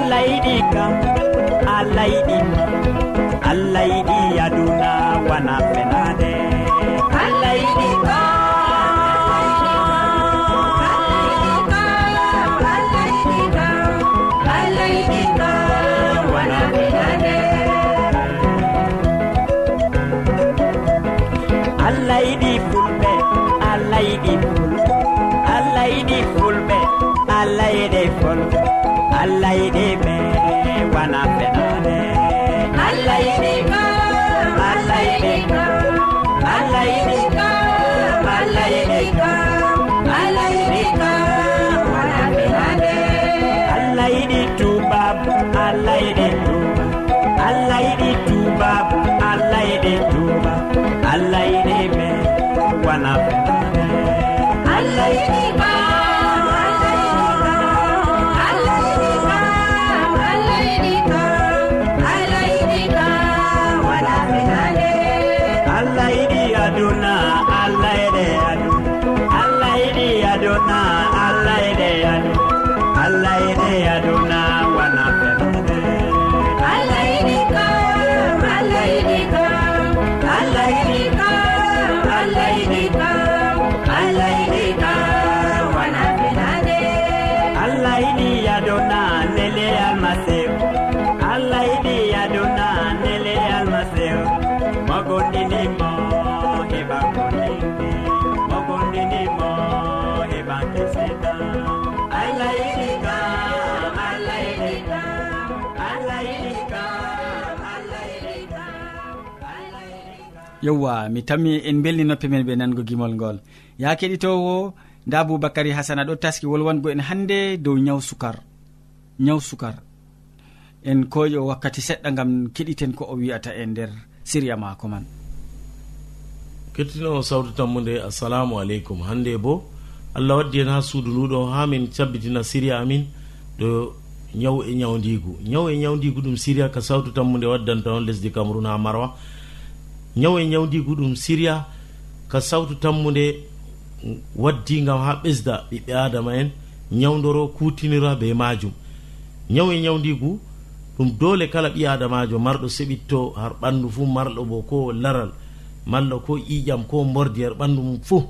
allah yiɗima allah yiɗima allah yiɗi yewwa mi tammi en belni belninoppe men ɓe nango gimol ngol. Ya keɗitowo nda boubacary hasana ɗo taski wolwango en hande dow ñaw sukar. Ñaw sukar. En koƴo wakkati seɗɗa gam keɗiten ko o wi'ata e nder siriya mako man. Kettinowo sawtu tammude assalamu aleykum. Hande bo allah waddi hen ha suudu nduɗo ha min cabbitina siriya amin. Ɗo ñaw e ñawdigu ñaw e ñawdigu ɗum siriya ka sawtu tammude waddanta on lesdi cameron ha marwa. Ñaw e ñawdigu ɗum siriya ka sawtu tammude waddi gam ha ɓesda ɓiɓɓe adama en ñawdoro kutinira be majum. Ñaw e ñawdigu ɗum dole kala ɓi adamajo marɗo seɓitto har ɓandu fuu marɗo bo ko laral malla ko ƴiƴam ko bordi har ɓandu mum fuu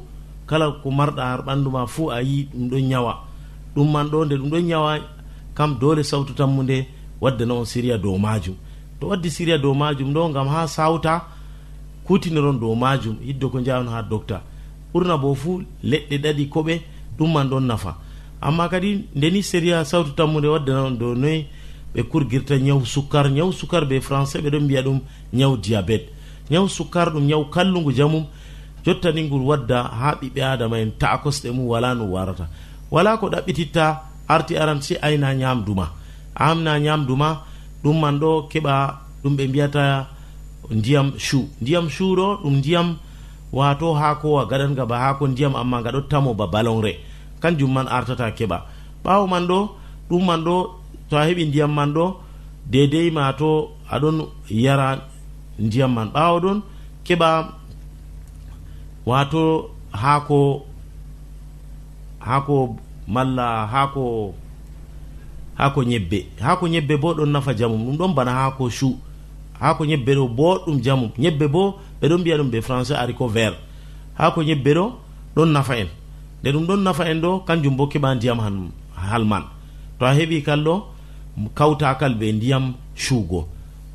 kala ko marɗa har ɓanndu ma fuu a yi ɗum ɗon ñawa ɗum man ɗo nde ɗum ɗon ñawa kam doole sawtu tammude waddana on siriya dow majum to waddi siriya dow majum ɗo gam ha sawta kutiniron dow majum hiddo ko jawno ha docta. Ɓurna bo fuu leɗɗe ɗaɗi koɓe ɗum man ɗon nafa. Amma kadi ndeni sériya sawtu tammude waddana on dow noyi ɓe kurgirta ñaw sukkar. Ñaw sukkar ɓe français ɓe ɗon mbiya ɗum ñaw diabete. Ñaw sukkar ɗum ñaw kallugu jamum. jottani ngol wadda ha ɓiɓɓe adama en ta'a kosɗe mum wala no warata. Wala ko ɗaɓɓititta arti aran si ayna ñamdu ma. Amna ñamdu ma ɗum man ɗo keɓa ɗum ɓe mbiyata ndiyam chu ndiyam chu ɗo ɗum ndiyam wato hakowa gaɗanga ba hako ndiyam amma gaɗottamo ba balonre. Kanjum man artata keɓa. Ɓawo man ɗo ɗum man ɗo to a heɓi ndiyam man ɗo dedei ma to aɗon yara ndiyam man. Ɓawo ɗon keɓa wato haako haako malla haako haako ñebbe haako ñebbe bo ɗon nafa jamum ɗum ɗon bana haako chu haako ñebbe ɗo boɗɗum jamum ñebbe bo ɓeɗon mbiya ɗum ɓe français arico vert. Haako ñebbe ɗo ɗon nafa en. Nde ɗum ɗon nafa en ɗo kanjum bo keɓa ndiyam han halman. To a heɓi kal ɗo kawtakal ɓe ndiyam chuugo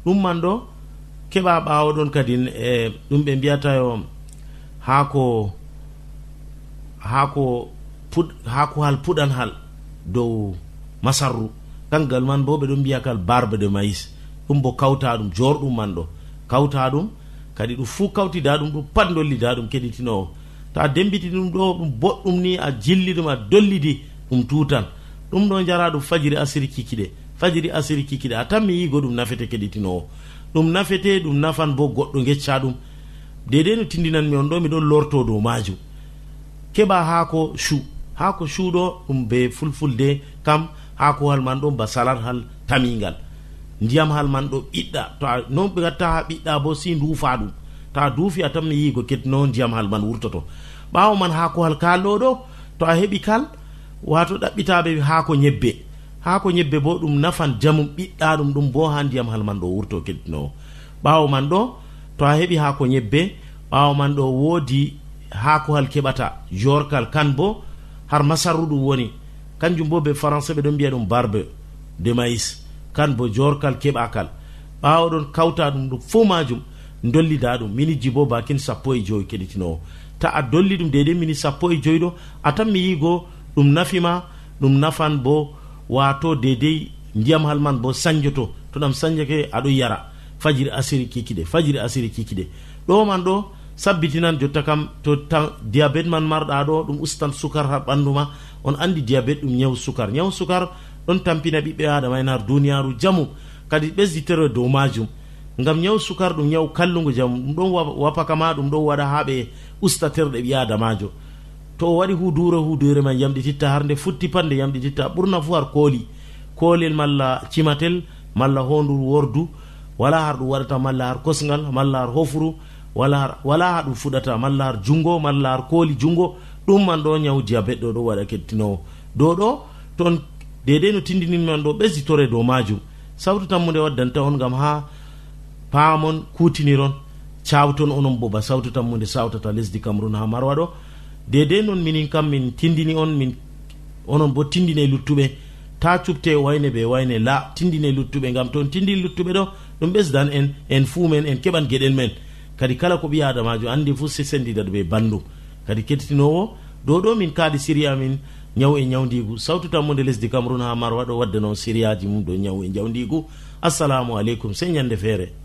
ɗum man ɗo keɓa ɓawo ɗon kadi e ɗum ɓe mbiyatayo haa ko haa puɗ haa hal puɗan hal dow masarru. Kangal man bo ɓeɗon mbiya kal barbe de maïs ɗum bo kawta ɗum jorɗum man ɗo. Kawta ɗum kadi ɗum fuu kawtida ɗum ɗum pat dollida ɗum keɗitinowo to a dembiti ɗum ɗo ɗum boɗɗum ni a jilli ɗum a dollidi ɗum tutan. Ɗum ɗo jara ɗum fajiri asiri kikiɗe. Fajiri asiri kikiɗe a tan mi yigo ɗum nafete keɗitinowo ɗum nafete ɗum nafan bo goɗɗo gecca ɗum. dedei no tindinanmi on ɗo miɗon lorto dow majum keɓa haako chu haako chuɗo ɗum be fulfulde kam haakohal man ɗon ba salat hal tamingal ndiyam hal man ɗo ɓiɗɗa. To a noon ɓe gatta ha ɓiɗɗa bo si duufa ɗum. To a duufi a tan mi yigo kettino ndiyam hal man wurtoto. Ɓawo man haakohal kalɗo ɗo to a heɓi kal wato ɗaɓɓitaɓe haako ñebbe. Haako ñebbe bo ɗum nafan jamum ɓiɗɗa ɗum ɗum bo ha ndiyam hal man ɗo wurto kettinowo ɓawo man ɗo to a heɓi haako ñebbe ɓaawo man ɗo woodi haakohal keɓata jorkal kan bo har masarru ɗum woni. Kanjum bo ɓe français ɓe ɗon mbiya ɗum barbe de maïs kan bo jorkal keɓakal. Ɓaawo ɗon kawta ɗum ɗum fuu majum dollida ɗum miniji bo bakin sappo e joyi keɗitinowo. Ta a dolli ɗum dede mini sappo e joyi ɗo a tan mi yigo ɗum nafima ɗum nafan bo wato dedei ndiyam hal man bo sañjoto to ɗam sañjake aɗo yara. fajiri asiri kikiɗe fajiri asiri kikiɗe ɗo man ɗo sabbitinan jotta kam to diabete man marɗa ɗo ɗum ustan sukar ha ɓanduma on andi diabete ɗum ñaw sukar. Ñaw sukar ɗon tampina ɓiɓɓe adama en har duniyaru jamu. Kadi ɓesditere dow majum. Gam ñaw sukar ɗum ñaw kallugo jamu ɗum ɗon wapakama ɗum ɗon waɗa ha ɓe usta terɗe ɓi adamajo to o waɗi hudure hudure man yamɗititta har nde futti pat nde yamɗititta ɓurna fu har kooli. Koolel malla cimatel malla honduru wordu wala har ɗum waɗata malla har kosgal malla har hofuru wala har wala ha ɗum fuɗata malla har junngo malla har kooli junngo ɗum man ɗo ñaw diabet ɗo ɗo waɗa kettinowo. Dow ɗo toon dedei no tindininman ɗo ɓesditore dow majum. Sawtu tammude waddanta on gam ha paamon kutiniron cawton onon boba sawtu tammude sawtata lesdi cameron ha marwa ɗo. Dedei noon minin kam min tindini on min onon bo tindine luttuɓe. ta cubte wayne ɓe wayne la tindine luttuɓe gam toon tindini luttuɓe ɗo ɗum ɓesdan en en fuu men en keɓan gueɗel men. Kadi kala ko ɓi adamajo andi fuu se sendida ɗo ɓe bandum kadi kettinowo dow ɗo min kaali série min ñaw e ñawdigu sawtu tammude lesdi cameron ha marwa ɗo noon sériyaji mum ɗo ñaw e ñawdigu assalamu aleykum sey ñande feere.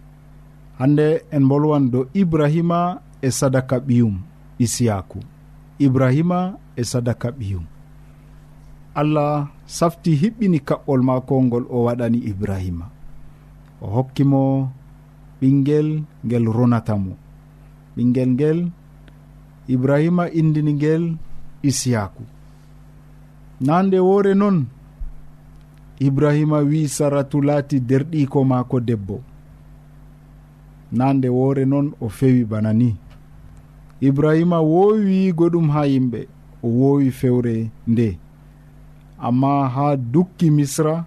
hande en bolwan dow ibrahima e sadaka ɓiyum isiyaku. Ibrahima e sadaka ɓiyum. Allah safti hiɓɓini kaɓɓol mako ngol o waɗani ibrahima. O hokkimo ɓinguel ngel ronata mo. Ɓinguel ngel ibrahima indini ngel isiyaku. Nande woore noon ibrahima wi saratu laati derɗiko maako debbo. nande woore noon o fewi bana ni. Ibrahima woowi ɗum ha yimɓe o woowi fewre nde. Amma ha dukki misra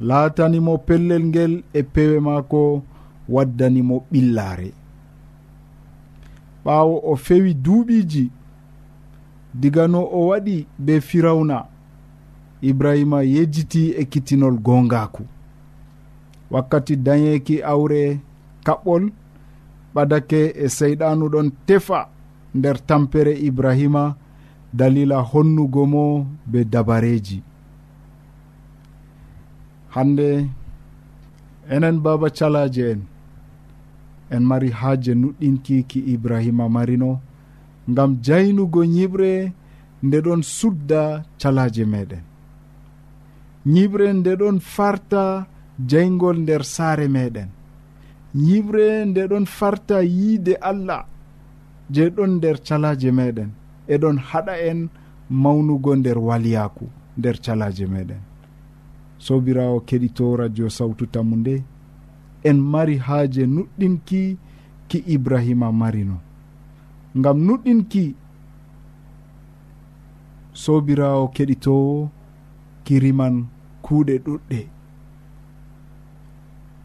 laatanimo pellel ngel e pewe maako waddanimo ɓillaare. Ɓaawo o fewi duuɓiiji diga no o waɗi be firawna ibrahima yejjiti e kitinol gongaku wakkati dañeeki awre kaɓɓol ɓadake e seyɗanu ɗon tefa nder tampere ibrahima dalila honnugo mo be dabareji. Hande enen baba calaje en en mari haaje nuɗɗinki ki ibrahima marino ngam jaynugo ñiɓre nde ɗon sudda calaje meɗen. Ñiɓre nde ɗon farta jaygol nder saare meɗen. yiɓre nde ɗon farta yiide allah je ɗon nder calaje meɗen. Eɗon haɗa en mawnugo nder waliyaku nder calaje meɗen. Sobirawo keɗito radio sawtu tammu nde en mari haaje nuɗɗinki ki ibrahima marino ngam nuɗɗinki sobirawo keɗitowo kiriman kuuɗe ɗuɗɗe.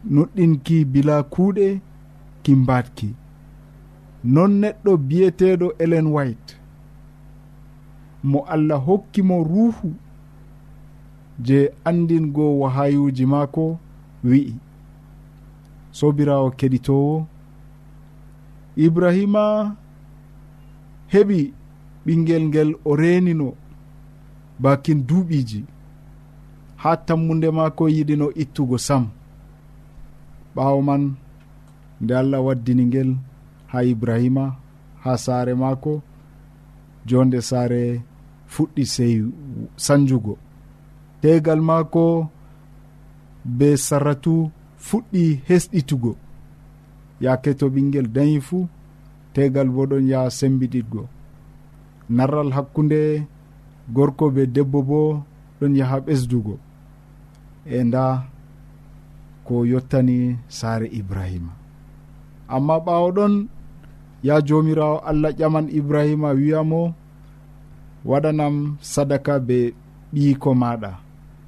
nuɗɗinki bila kuuɗe ki mbatki non neɗɗo biyeteɗo elen white. Mo allah hokkimo ruuhu je andingo wahayuji maako wi'i. Sobirawo keɗitowo ibrahima heɓi ɓingel ngel o renino bakin duuɓiji ha tammude maako yiɗino ittugo sam. ɓawo man nde allah waddini ngel ha ibrahima ha saare maako jonde saare fuɗɗi sey sanjugo. Tegal maako be sarratu fuɗɗi hesɗitugo. Yake to ɓinguel dañi fuu tegal bo ɗon yaha sembiɗitgo narral hakkunde gorko be debbo bo ɗon yaha ɓesdugo. E nda ko yottani saare ibrahima. Amma ɓawo ɗon ya jomirawo allah ƴaman ibrahima wiyamo waɗanam sadaka be ɓiyiko maɗa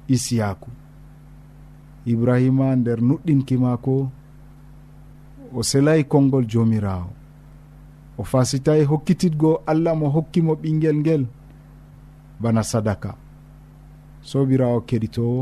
isiyaku ibrahima nder nuɗɗinki maako o selayi konngol jomirawo o fasitayi hokkititgo allah mo hokkimo ɓinguel ngel bana sadaka. Sobirawo keɗitowo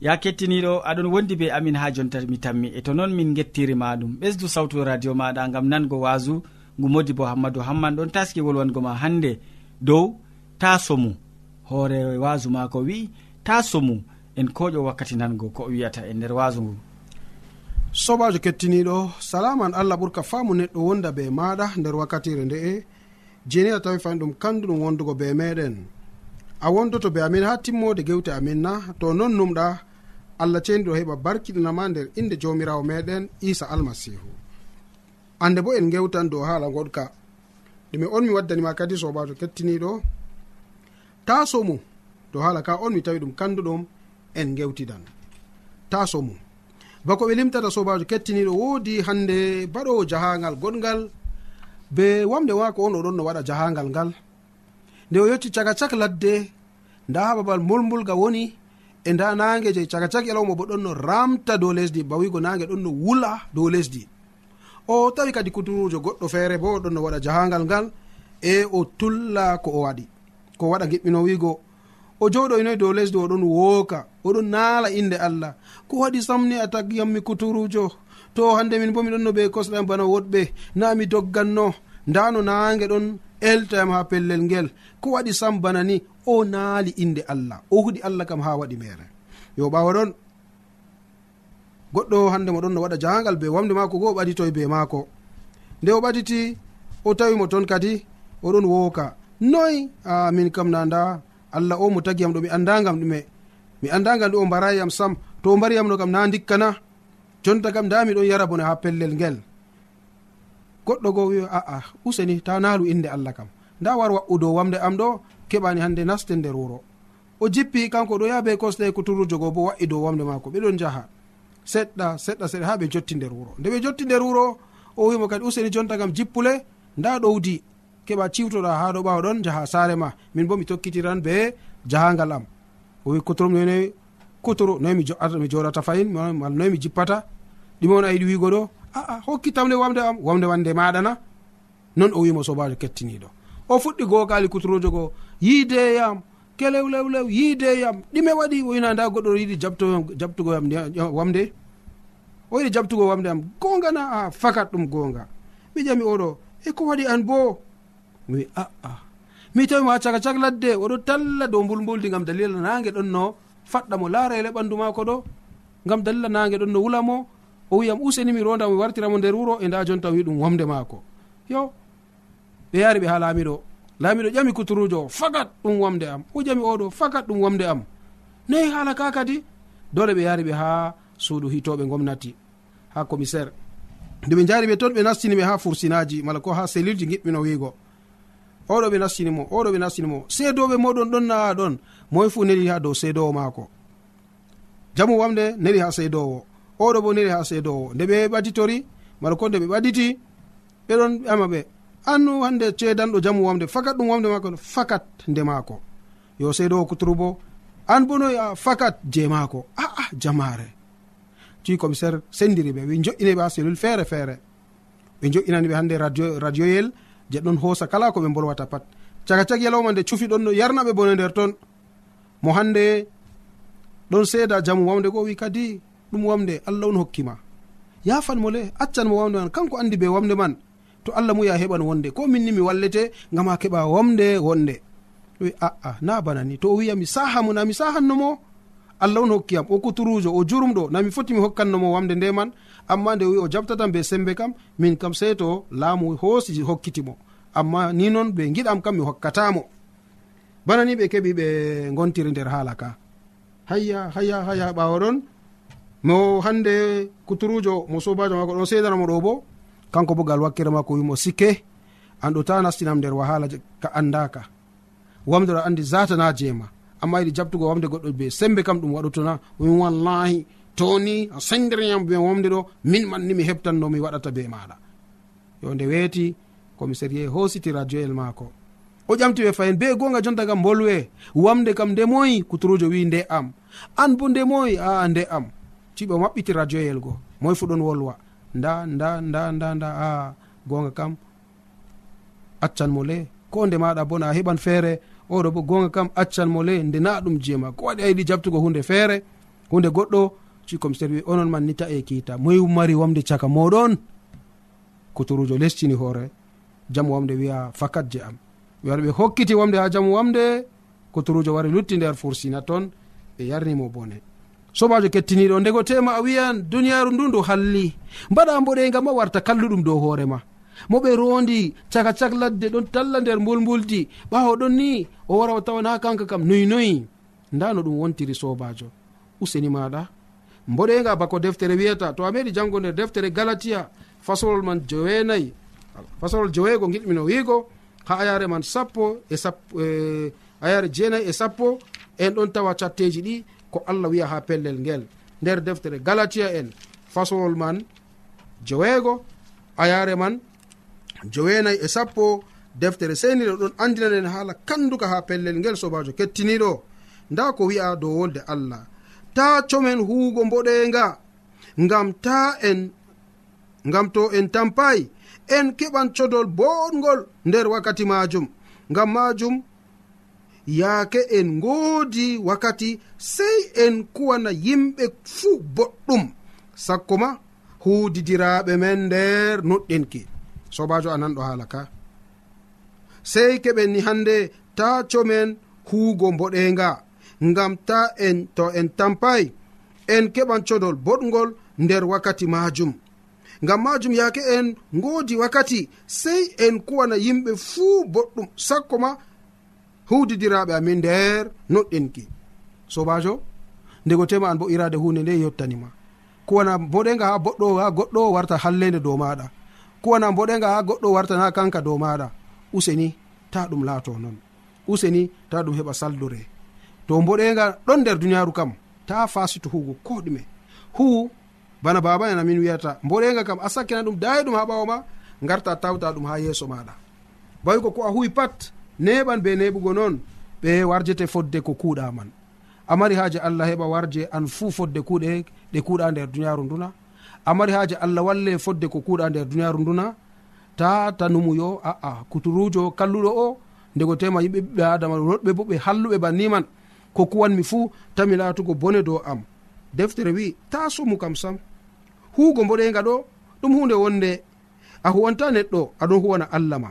ya kettiniɗo aɗon wondi be amin ha jonta mi tammi. E to noon min gettiri maɗum. Ɓesdu sawtu radio maɗa gam nango wasu. Ngu modi bo hammadou hamman ɗon taski wolwango ma hande. Dow ta somu hoore wasu mako wi'i ta somu en koƴo wakkati nango ko wiyata e nder wasu ngu. Sobajo kettiniɗo salaman allah ɓurka faamu neɗɗo wonda be maɗa nder wakkatire nde'e jeni a tawi fani ɗum kandu ɗum wondugo be meɗen. A wondoto be amin ha timmode gewte amin na. To non numɗa allah ceniɗo heɓa barkiɗinama nder inde jawmirawo meɗen isa almasihu. Ande bo en gewtan dow haala goɗka. Ɗume on mi waddanima kadi sobajo kettiniɗo. Taso mum dow haala ka on mi tawi ɗum kanduɗum en gewtidan taso mum bako ɓe limtata sobajo kettiniɗo woodi hande baɗowo jahangal goɗgal be wamde wako on oɗon no waɗa jahangal ngal. Nde o yetti caga cak ladde nda ha babal molmulga woni e nda nage je caka cak yalawma bo ɗon no ramta dow lesdi bawigo nage ɗon no wula dow lesdi. O tawi kadi kuturujo goɗɗo feere bo ɗon no waɗa jahangal ngal e o tulla ko o waɗi. Ko waɗa giɓɓino wigo o joɗoynoy dow lesdi oɗon wooka oɗon naala inde allah. Ko waɗi samni a tagyammi kuturujo to hande min bo miɗon no ɓe kosɗam bana woɗɓe na mi dogganno. Nda no nange ɗon eltayam ha pellel ngel. Ko waɗi sam bana ni o naali inde allah. O huɗi allah kam ha waɗi mere. Yo ɓawa ɗon goɗɗo hande moɗon no waɗa jahangal be wamde maako go o ɓaditoy be maako. Nde o ɓaɗiti o tawi mo toon kadi oɗon wooka noy a min kam na nda. Allah o mo tagiyam ɗo mi andagam ɗume. Mi andagam ɗu o mbarayiyam sam. To o mbariyam no kam na dikkana jonta kam nda miɗon yara bone ha pellel ngel. goɗɗo go wiyo aa useni ta naalu inde allah kam. Nda war wa'u dow wamde am ɗo keɓani hande naste nder wuro o jippi kanko ɗo yaha be kosɗe kuturujo go bo wa'i dow wamde mako ɓeɗon jaha seɗɗa seɗɗa seɗɗa ha ɓe jotti nder wuro nde ɓe jotti nder wuro o wimo kadi useni jonta kam jippule nda ɗowdi keɓa ciwtoɗa ha ɗo ɓawa ɗon jaha saare ma. Min bo mi tokkitiran be jahangal am. O wi kotorom none kotoro noy mi joɗata mi joɗata fayin noyi mi jippata. Ɗume on a yiɗi wigo ɗo aa hokki tamle wamde am wamde wande maɗa na. Non o wimo sobajo kettiniɗo. O fuɗɗi gogali kuturojo goo yiideyam kelew lew lew yiideyam ɗime waɗi. Woyna nda goɗɗo yiɗi jabtugoyam wamde. O yiɗi jabtugo wamde am gongana a ah, fakat ɗum gonga mi ƴami oɗo e ko waɗi an bo mi aa mi tawimo ha caka cak ladde oɗo talla dow mbulmbuldi gam dalila nage ɗon no faɗɗa mo laara ele ɓandu mako ɗo gam dalila nage ɗon no wulamo o wiyam useni mi ronda mi wartiramo nder wuro e nda jonta wi ɗum wamde maako. Yo ɓe yaari ɓe ha laamiɗo. Laamiɗo ƴami kuturujo o fagat ɗum wamde am. O ƴami oɗo fakat ɗum wamde am. Nayi haala ka kadi? Dole ɓe yaari ɓe ha suudu hitoɓe gomnati ha commissaire nde ɓe jaari ɓe toon ɓe nastini ha fursinaji mala ko ha selilji giɓɓino wiigo. Oɗo ɓe nastinimo oɗo ɓe nastinimo seedoɓe moɗon ɗon naa ɗon. Moye fuu neli ha dow seedowo maako. Jamu wamde neli ha seedowo. oɗo bo boniri ha seedowo nde ɓe ɓaditori mala ko nde ɓe ɓaditi ɓeɗon ɓiyama ɓe. Annu hande ceedanɗo jamu wamde fakat ɗum wamde maako fakat nde maako. Yo seedowo kuturu bo an bo noyi a fakat je maako. Aa jamare ti commissaire sendiri ɓe ɓe joƴƴineɓe ha cellule feere feere. Ɓe joƴƴinaniɓe hande radio radioyel je ɗon hoosa kala ko ɓe bolwata pat. Caka cak yalawma nde cufi ɗon no yarnaɓe bone nder toon mo hande ɗon seeda jamu wamde goo wi kadi ɗum wamde allah on hokkima yafan mo le accan mo wamde man kanko andi be wamde man to allah muya heɓan wonde. Ko minni mi wallete gam ha keɓa wamde wonde. Wi aa na bana ni to o wiya mi sahamo na mi sahannomo allah on hokkiyam o kuturujo o jurumɗo na mi foti mi hokkannomo wamde nde man. Amma nde wi o jaɓtatam be sembe kam min kam sey to laamu hoosi hokkitimo amma ni noon ɓe giɗam kam mi hokkatamo bana ni ɓe keɓi ɓe gontiri nder haala ka. Hayya hayya hayya ɓawa ɗon. mo hande kuturujo mo sobajo mako ɗon sedanamo ɗo bo. Kanko bo gal wakkere mako wimo sikke. An ɗo ta nastinam nder wahala ka andaka. Wamde ɗo andi zatana jeema amma yiɗi jabtugo wamde goɗɗo be sembe kam ɗum waɗotona min wallahi toni a sendiriyam be wamde ɗo min manni mi heɓtanno mi waɗata be maɗa. Yo nde weeti komi hositi radio el maako. O ƴamti ɓe fayin be gonga jonta kam bolwe. Wamde kam ndemoyi kuturujo wi nde am. An bo ndemoyi aa nde am. tiɓe o maɓɓiti radioyel goo. Moy fu ɗon wolwa. Nda nda nda nda nda a gonga kam accan mo le. Ko nde maɗa bona a heɓan feere oɗo bo gonga kam accan mo le nde na ɗum jeema. Ko waɗi a yiɗi jabtugo hunde feere hunde goɗɗo cikomstere wi onon man ni ta e kiita. Moy mari wamde caka moɗon kuturujo lestini hoore jamu wamde wiya fakat je am. Ɓe wari ɓe hokkiti wamde ha jamu wamde kuturujo wari lutti nder fursina toon ɓe yarnimo bone. sobajo kettiniɗo. Ndego tema a wiyan duniyaru ndu ndu halli. Mbaɗa mboɗega ma warta kalluɗum dow hoorema mo ɓe rondi caka cak ladde ɗon talla nder mbulmbuldi. Ɓawo ɗon ni o wara o tawana kanka kam. Noyi noyi. Nda no ɗum wontiri sobajo. Useni maɗa. Mboɗega bako deftere wiyata. To a meɗi jango nder deftere galatiya fasolol man joweenayi. Fasolol joweego giɗmino wiigo. Ha ayare man sappo e sappo e, ayare jeenayi e sappo. En ɗon tawa catteji ɗi. ko allah wiya ha pellel ngel. Nder deftere galatiya en fasolol man joweego ayare man joweenayi e sappo deftere seniɗo ɗon andinanen haala kanduka ha pellel ngel sobajo kettiniɗo nda ko wi'a dow wolde allah. Ta comen huugo mboɗenga ngam ta en ngam to en tampayi en keɓan codol boɗgol nder wakkati majum ngam majum yaake en ngoodi wakkati sey en kuwana yimɓe fuu boɗɗum. Sakko ma huudidiraaɓe men nder noɗɗinki sobajo anan ɗo haala ka. Sey keɓen ni hannde ta comen huugo mboɗenga ngam ta en to en tampay en keɓan codol boɗgol nder wakkati majum ngam majum yaake en ngoodi wakkati sey en kuwana yimɓe fuu boɗɗum. Sakko ma huwdidiraɓe amin nder noɗɗinki sobajo ndego tema an bo irade hunde nde yettanima. Kuwana boɗega ha boɗɗo ha goɗɗo warta hallede dow maɗa kuwana boɗega ha goɗɗo wartana kanka dow maɗa useni ta ɗum laato noon useni ta ɗum heɓa saldure. To boɗega ɗon nder duniyaru kam ta fasito hugo ko ɗume hu bana baba en amin wiyata boɗega kam a sakkina ɗum dayi ɗum ha ɓawo ma garta tawta ɗum ha yeeso maɗa bawi ko ko a huwi pat neɓan be neɓugo noon ɓe warjete fodde ko kuuɗa man amari haaji allah heɓa warje an fuu fodde kuuɗe ɗe kuuɗa nder duniyaaru nduna. Amari haaji allah walle fodde ko kuuɗa nder duniyaaru nduna. Ta tanumuyo aa kuturujo kalluɗo o ndego tema yimɓe ɓiɓɓe adama roɗɓe bo ɓe halluɓe banniman ko kuwanmi fuu tami laatugo bone dow am. Deftere wi ta somu kam sam. Huugo mboɗenga ɗo ɗum hunde wonde. A huwanta neɗɗo aɗon huwana allah ma.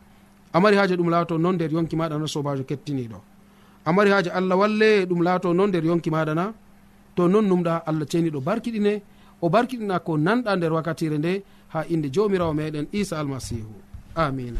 amari haaji ɗum laato non nder yonki maɗa na sobajo kettiniɗo amari haaji allah walle ɗum laato non nder yonki maɗa na to non numɗa allah ceniɗo barkiɗine o barkiɗina ko nanɗa nder wakkatire nde ha inde jomirawo meɗen isa almasihu amina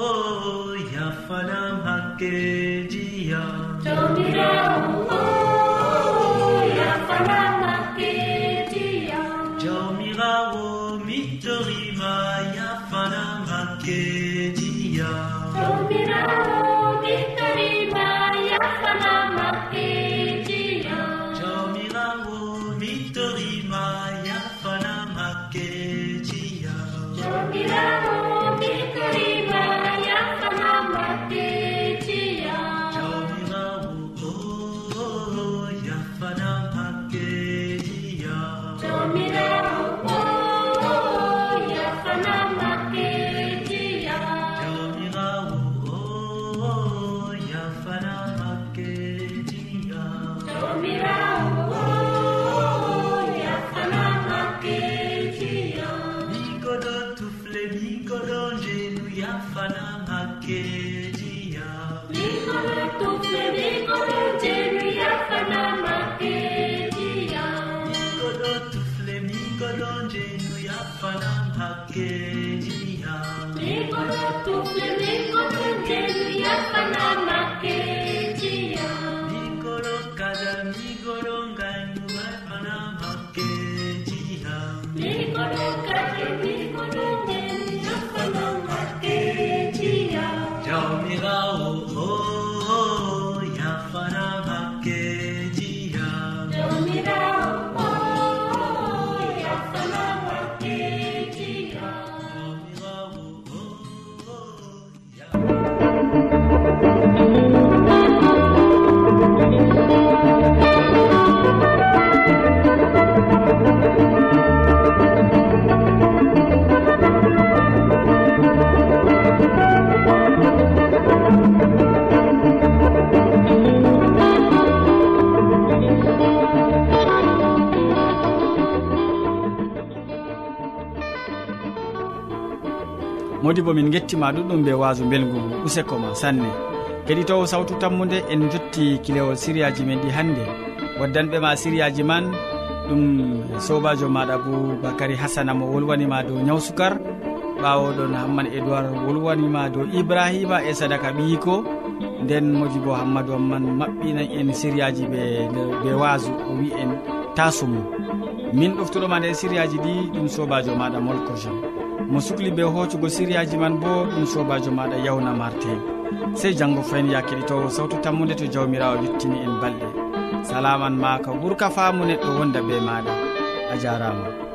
o yafanam hakkejiya jomirawo bo min gettima ɗuɗɗum be waso belgu useko ma sanne. Keɗitowo sawtu tammude en jotti kilewol siriyaji men ɗi hannde. Waddanɓe ma siriyaji man ɗum sobajo maɗa boubacary hasana mo wolwanima dow ñaw sukar ɓawoɗon hamman édoird wolwanima dow ibrahima e sadaka ɓiyiko. Nden moji bo hammadou amman maɓɓina en siriyaji ɓe ɓe waso o wi en tasumum min ɗoftuɗoma nder siriyaji ɗi ɗum sobajo maɗa molko jean mo sukli be hoccugo siriyaji man bo ɗum sobajo maɗa yawna marte sey janggo fayin ya keɗitowo sawtu tammude to jawmirawo yettini en balɗe. Salaman ma ka ɓuurka faamu neɗɗo wonda be maɗa. A jarama.